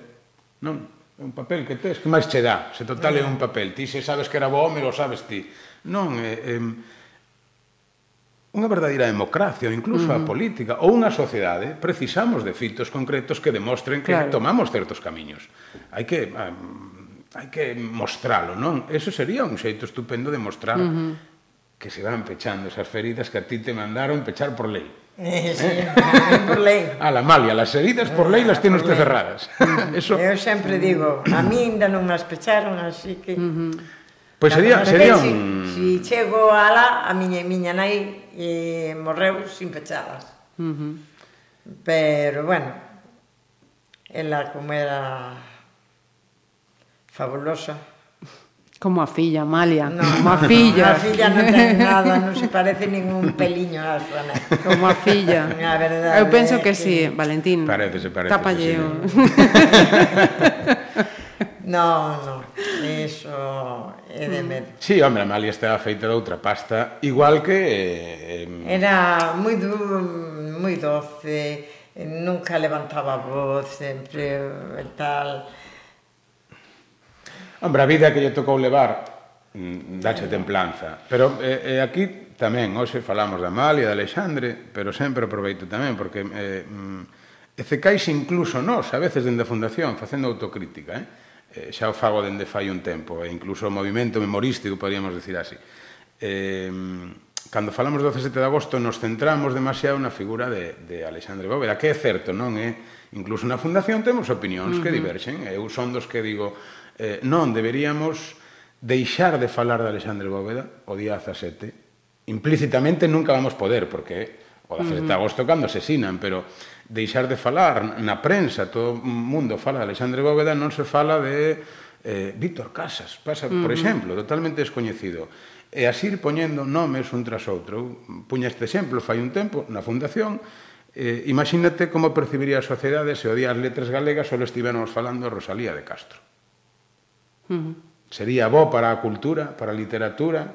non? É un papel que tes, que máis che dá? Se total é un papel, ti se sabes que era bo home, lo sabes ti. Non, é, eh, é, eh, unha verdadeira democracia, ou incluso uh -huh. a mm. política, ou unha sociedade, precisamos de fitos concretos que demostren que claro. tomamos certos camiños. Hai que um, hai que mostralo, non? Eso sería un xeito estupendo de mostrar uh -huh. que se van pechando esas feridas que a ti te mandaron pechar por lei. Eh, sí, eh? por lei. A la malia, las heridas por lei las ah, tienes usted cerradas. Eso... Eu sempre digo, a mí ainda non as pecharon, así que... Uh -huh Pois sería, sería un... Si, si chego alá, a miña, miña nai e morreu sin pechadas. Uh -huh. Pero, bueno, ela como era fabulosa. Como a filla, Amalia. No, como a filla. A filla non ten nada, non se parece ningún peliño a súa nai. Como a filla. A verdade, Eu penso que, que sí, Valentín. Parece, parece. Tapalleo. Sí. no, no. Eso e de medo. Sí, hombre, Amalia estaba feita de outra pasta, igual que... Eh, Era moi, du, moi doce, nunca levantaba a voz, sempre tal... Hombre, a vida que lle tocou levar mm, dache templanza, pero eh, eh, aquí tamén, hoxe falamos de Amalia, de Alexandre, pero sempre aproveito tamén, porque eh, mm, e cecais incluso nós, a veces dende a Fundación, facendo autocrítica, eh? eh, xa o fago dende fai un tempo, e incluso o movimento memorístico, podríamos decir así. Eh, cando falamos do 17 de agosto nos centramos demasiado na figura de, de Alexandre Bóveda, que é certo, non é? Incluso na Fundación temos opinións uh -huh. que diverxen. Eu son dos que digo, eh, non, deberíamos deixar de falar de Alexandre Bóveda o día 17. Implícitamente nunca vamos poder, porque o 17 uh -huh. de agosto cando asesinan, pero deixar de falar na prensa, todo o mundo fala de Alexandre Bóveda, non se fala de eh, Víctor Casas, pasa, uh -huh. por exemplo, totalmente descoñecido. E así ir poñendo nomes un tras outro. Puña este exemplo fai un tempo na Fundación, Eh, imagínate como percibiría a sociedade se o día as letras galegas só estivéramos falando de Rosalía de Castro. Uh -huh. Sería bo para a cultura, para a literatura.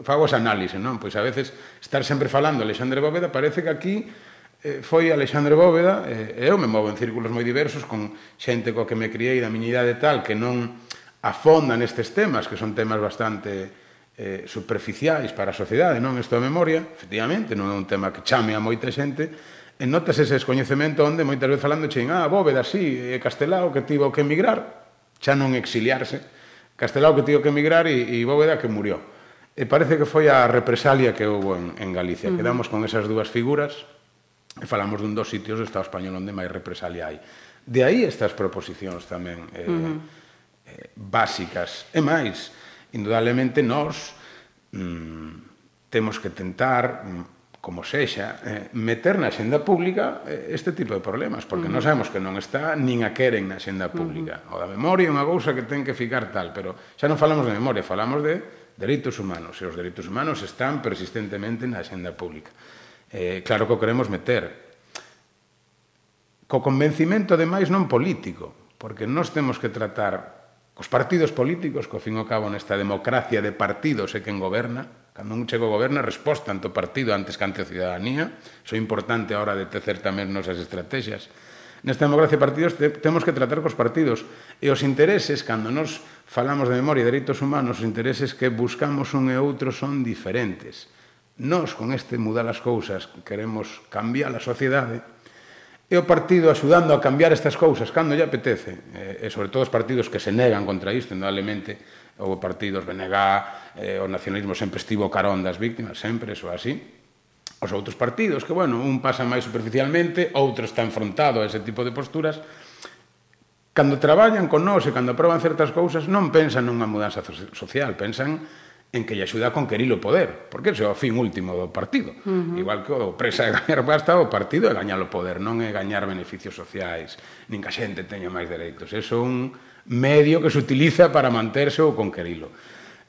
Fago ese análise, non? Pois a veces estar sempre falando Alexandre Bóveda parece que aquí Eh, foi Alexandre Bóveda, e eu me movo en círculos moi diversos con xente coa que me criei da miña idade tal que non afonda nestes temas, que son temas bastante eh, superficiais para a sociedade, non? Isto a memoria, efectivamente, non é un tema que chame a moita xente, e notas ese descoñecemento onde moitas veces falando chen, ah, Bóveda, sí, e Castelao que tivo que emigrar, xa non exiliarse, Castelao que tivo que emigrar e, e Bóveda que murió. E parece que foi a represalia que houve en, en Galicia. Uh -huh. Quedamos con esas dúas figuras, E falamos dun dos sitios do Estado español onde máis represalia hai. De aí estas proposicións tamén eh, uh -huh. eh, básicas. E máis, indudablemente nós mm, temos que tentar mm, como sexa, eh, meter na xenda pública eh, este tipo de problemas, porque uh -huh. non sabemos que non está, nin a queren na xenda pública. Uh -huh. O da memoria é unha cousa que ten que ficar tal, pero xa non falamos de memoria, falamos de delitos humanos, e os delitos humanos están persistentemente na xenda pública. Eh, claro que o queremos meter. Co convencimento, ademais, non político, porque nós temos que tratar Os partidos políticos, co fin ao cabo nesta democracia de partidos é quen goberna, cando un chego goberna resposta ante o partido antes que ante a ciudadanía, iso é importante a hora de tecer tamén nosas estrategias. Nesta democracia de partidos te, temos que tratar cos partidos e os intereses, cando nos falamos de memoria e dereitos humanos, os intereses que buscamos un e outro son diferentes. Nós, con este mudar as cousas, queremos cambiar a sociedade, e o partido axudando a cambiar estas cousas cando lle apetece, eh, e, sobre todo os partidos que se negan contra isto, indudablemente, ou partidos BNG, eh, o nacionalismo sempre estivo carón das víctimas, sempre, eso así, os outros partidos, que, bueno, un pasa máis superficialmente, outro está enfrontado a ese tipo de posturas, cando traballan con nós e cando aproban certas cousas, non pensan nunha mudanza social, pensan en que lle axuda a conquerir o poder, porque ese é o fin último do partido. Uh -huh. Igual que o presa de gañar basta, o partido é gañar o poder, non é gañar beneficios sociais, nin que a xente teña máis dereitos. É un medio que se utiliza para manterse ou conquerilo.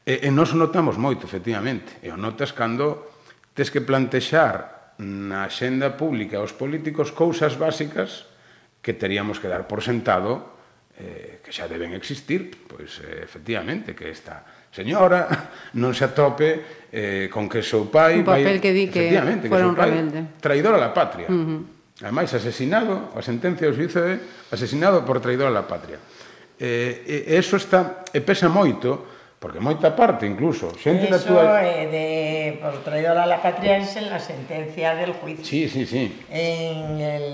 E, e nos notamos moito, efectivamente. E o notas cando tes que plantexar na xenda pública aos políticos cousas básicas que teríamos que dar por sentado eh, que xa deben existir, pois eh, efectivamente que esta señora, non se atope eh, con que seu pai... Un papel vai, que di que fueron un rebelde. Traidor a la patria. Uh -huh. Ademais, asesinado, a sentencia do suizo é asesinado por traidor a la patria. Eh, e, eso está, e pesa moito, porque moita parte incluso xente Eso, da túa... é de por traidor a la patria es en la sentencia del juicio. Sí, sí, sí. En el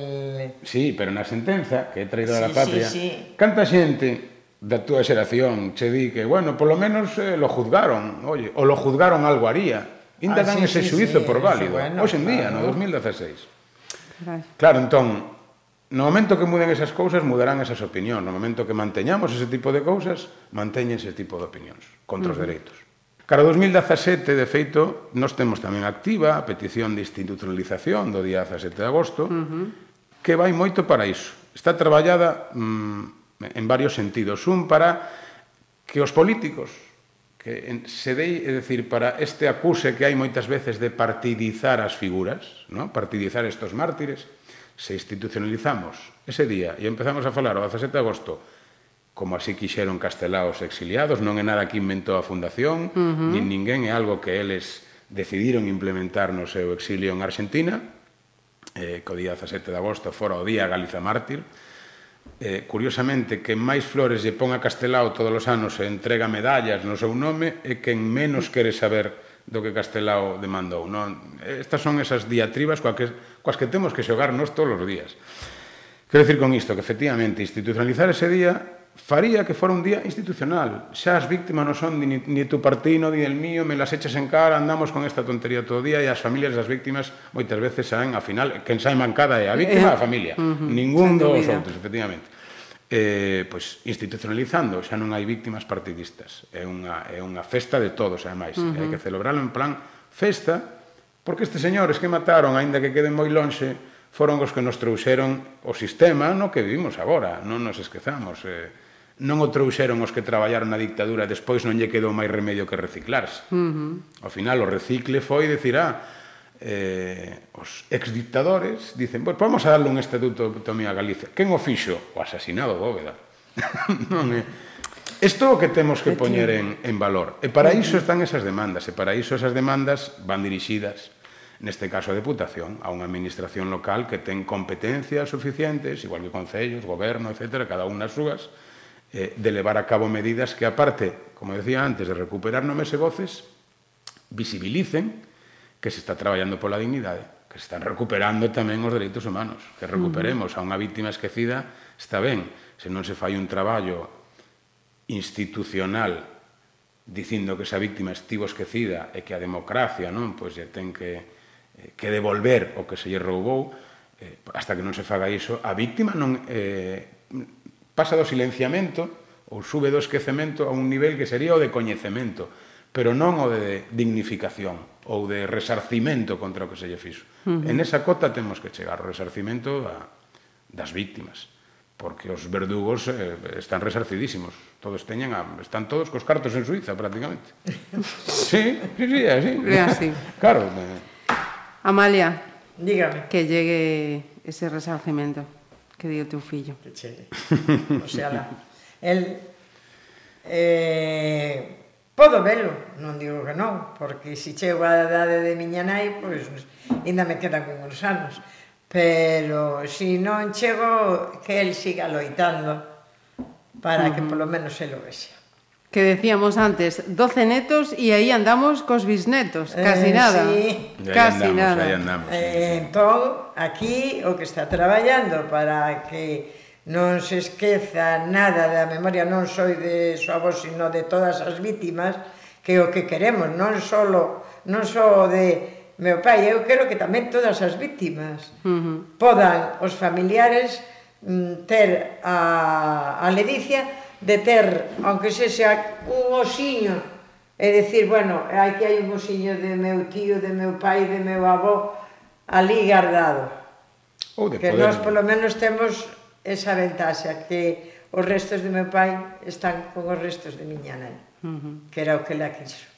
Sí, pero na sentenza que é traidor sí, a la patria. Sí, sí. Canta xente da túa xeración che di que, bueno, polo menos eh, lo juzgaron, oye, o lo juzgaron algo haría. Inda ah, dan sí, ese sí, suizo sí, por válido, bueno, hoxe en día, claro. no 2016. Claro. claro, entón, no momento que muden esas cousas, mudarán esas opinións. No momento que manteñamos ese tipo de cousas, manteñen ese tipo de opinións contra os uh -huh. dereitos. Cara 2017, de feito, nos temos tamén activa a petición de institucionalización do día 17 de agosto, uh -huh. que vai moito para iso. Está traballada mm, en varios sentidos. Un para que os políticos que se dei, é dicir, para este acuse que hai moitas veces de partidizar as figuras, ¿no? partidizar estos mártires, se institucionalizamos ese día e empezamos a falar o 17 de agosto como así quixeron castelaos exiliados, non é nada que inventou a Fundación, uh -huh. nin ninguén, é algo que eles decidiron implementar no seu exilio en Argentina, eh, que o día 17 de agosto fora o día Galiza Mártir, eh, curiosamente, que máis flores lle pon a Castelao todos os anos e entrega medallas no seu nome é quen menos quere saber do que Castelao demandou. Non? Estas son esas diatribas coas que, coas que temos que xogarnos todos os días. Quero dicir con isto que, efectivamente, institucionalizar ese día faría que fora un día institucional. Xa as víctimas non son ni, ni tu partino, ni del mío, me las eches en cara, andamos con esta tontería todo o día e as familias das víctimas moitas veces saen, a final, quen sae mancada é a víctima, a familia. Uh -huh, Ningún dos outros, efectivamente. Eh, pois institucionalizando, xa non hai víctimas partidistas. É unha, é unha festa de todos, ademais. Uh -huh. Hai que celebralo en plan festa, porque estes señores que mataron, aínda que queden moi lonxe, foron os que nos trouxeron o sistema no que vivimos agora, non nos esquezamos. Eh, non o trouxeron os que traballaron na dictadura, despois non lle quedou máis remedio que reciclarse. Uh -huh. Ao final, o recicle foi decir, ah, eh, os exdictadores dicen, pois vamos a darle un estatuto de autonomía a Galicia. Quen o fixo? O asesinado Bóveda. non é... Isto o que temos que poñer en, en valor. E para iso están esas demandas, e para iso esas demandas van dirixidas neste caso a Deputación, a unha administración local que ten competencias suficientes, igual que concellos, goberno, etc., cada unha as súas, eh, de levar a cabo medidas que, aparte, como decía antes, de recuperar nomes e voces, visibilicen que se está traballando pola dignidade, que se están recuperando tamén os dereitos humanos, que recuperemos a unha vítima esquecida, está ben, se non se fai un traballo institucional dicindo que esa víctima estivo esquecida e que a democracia non pois lle ten que, eh, que devolver o que se lle roubou, eh, hasta que non se faga iso, a víctima non eh, pasa do silenciamento ou sube do esquecemento a un nivel que sería o de coñecemento, pero non o de dignificación ou de resarcimento contra o que se lle fixo. Uh -huh. En esa cota temos que chegar o resarcimento da, das víctimas porque os verdugos eh, están resarcidísimos. Todos teñen a, están todos cos cartos en Suiza, prácticamente. sí, sí, sí, así. É así. claro. Eh. Amalia, dígame. Que llegue ese resarcimento que di o teu fillo. Que chegue. O sea, la, el eh, podo velo, non digo que non, porque se si chego a idade de miña nai, pois ainda me quedan uns anos. Pero se si non chego, que el siga loitando para uh -huh. que polo menos se lo vexe que decíamos antes, 12 netos e aí andamos cos bisnetos, eh, casi eh, nada. Sí. Casi andamos, nada. Andamos, sí. eh, entón, aquí o que está traballando para que non se esqueza nada da memoria, non soy de súa voz, sino de todas as vítimas, que o que queremos, non solo, non só de meu pai, eu quero que tamén todas as vítimas uh -huh. podan os familiares mm, ter a, a ledicia de ter, aunque sexa un osiño, e decir, bueno, aquí hai un osiño de meu tío, de meu pai, de meu avó, ali guardado. Ou de que poder... nós polo menos temos esa ventaxa, que os restos de meu pai están con os restos de miña nai, uh -huh. que era o que la quixo.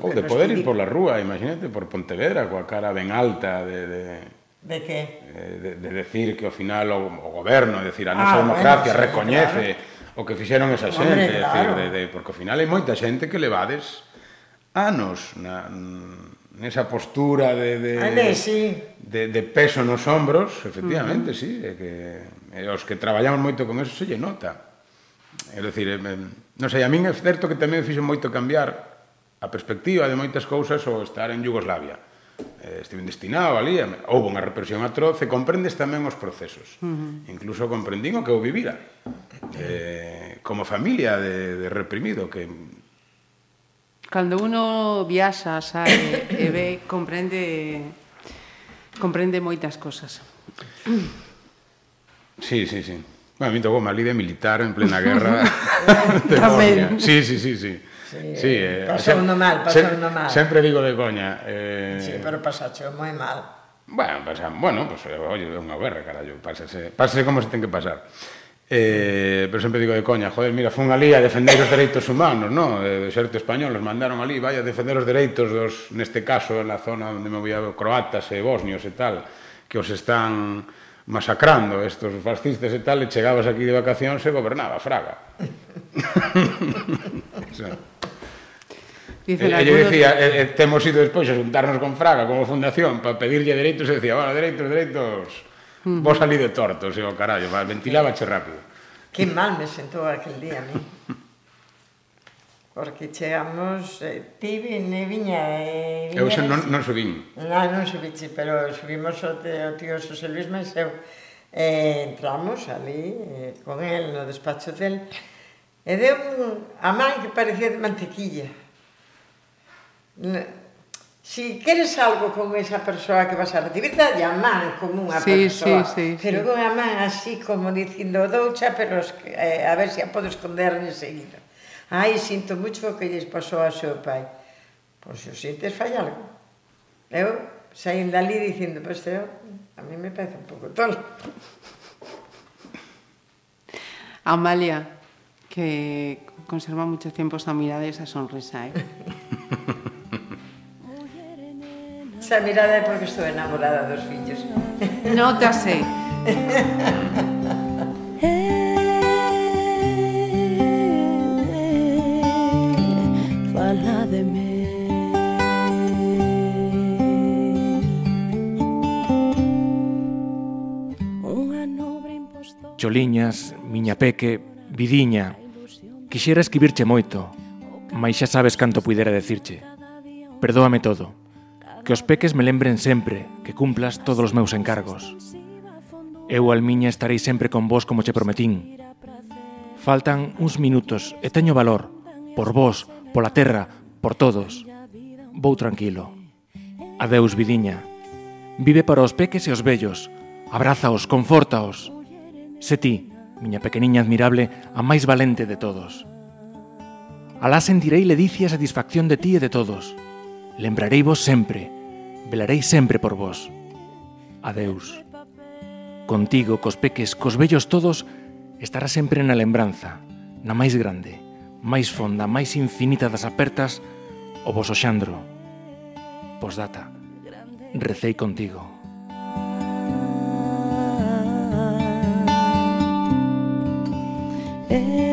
Ou de poder ir por la rúa, imagínate, por Pontevedra, coa cara ben alta de... de... De que? Eh, de, de decir que ao final o, o goberno, decir, a nosa ah, democracia bueno, sí, recoñece claro o que fixeron esa xente, Hombre, claro. decir, de, de, porque ao final hai moita xente que levades anos na, nesa postura de de, ah, Ale, sí. de de peso nos hombros, efectivamente, uh -huh. sí, é que e os que traballamos moito con eso se lle nota. É dicir, eh, eh, non sei, a min é certo que tamén fixo moito cambiar a perspectiva de moitas cousas ao estar en Yugoslavia eh, estiven destinado ali, houve unha represión atroz e comprendes tamén os procesos. Uh -huh. Incluso comprendín o que eu vivira. Eh, como familia de, de reprimido que Cando uno viaxa, sae e ve, comprende comprende moitas cosas. Sí, sí, sí. Bueno, a mí tocou Malí de militar en plena guerra. Tamén. sí, sí, sí, sí. Sí, sí eh, pasou no mal, pasou no mal. Sempre digo de coña. Eh... Sí, pero pasaxe moi mal. Bueno, pasan, bueno, pues, eh, oye, é unha guerra, carallo, pásase, pásase como se ten que pasar. Eh, pero sempre digo de coña, joder, mira, fun ali a defender os dereitos humanos, no? Eh, deserto español, os mandaron ali, vai a defender os dereitos dos, neste caso, na zona onde me movían croatas e bosnios e tal, que os están masacrando estos fascistas e tal, e chegabas aquí de vacacións e gobernaba Fraga. o sea, Dicen eh, algunos... decía, eh, eh, temos ido despois a juntarnos con Fraga como fundación para pedirlle dereitos e decía, bueno, dereitos, dereitos, uh -huh. vos salí de tortos, e o carallo, ventilábache rápido. Que mal me sentou aquel día, a mí. Porque chegamos, eh, ti vine, viña, e... Eh, eu xa non, non subín. Non, non subiche, pero subimos o, te, o tío Xosé Luis Meseu. Eh, entramos ali eh, con el no despacho del e deu a man que parecía de mantequilla Si queres algo con esa persoa que vas a recibir, dalle a man como unha sí, persoa. Sí, sí, pero sí. con a man así como dicindo doucha, pero eh, a ver se si a podo esconder enseguida. Ai, sinto mucho que lles pasou a seu pai. Pois se o sintes fai algo. Eu saín dali dicindo, pois pues, eu, a mí me parece un pouco tolo. Amalia, que conserva mucho tiempo esa mirada y esa sonrisa, ¿eh? Esa mirada é porque estou enamorada dos fillos. Notase. Fala de mí. Choliñas, miña peque, vidiña, quixera escribirche moito, mas xa sabes canto puidera decirche. Perdóame todo. Que os peques me lembren sempre, que cumplas todos os meus encargos. Eu, Almiña, estarei sempre con vos como che prometín. Faltan uns minutos e teño valor, por vos, pola terra, por todos. Vou tranquilo. Adeus, vidiña. Vive para os peques e os vellos. Abrázaos, confórtaos. Se ti, miña pequeniña admirable, a máis valente de todos. Alá sentirei ledicia e satisfacción de ti e de todos. Lembrarei vos sempre velarei sempre por vos. Adeus. Contigo, cos peques, cos vellos todos, estará sempre na lembranza, na máis grande, máis fonda, máis infinita das apertas, o voso xandro. Posdata, recei contigo. Eh.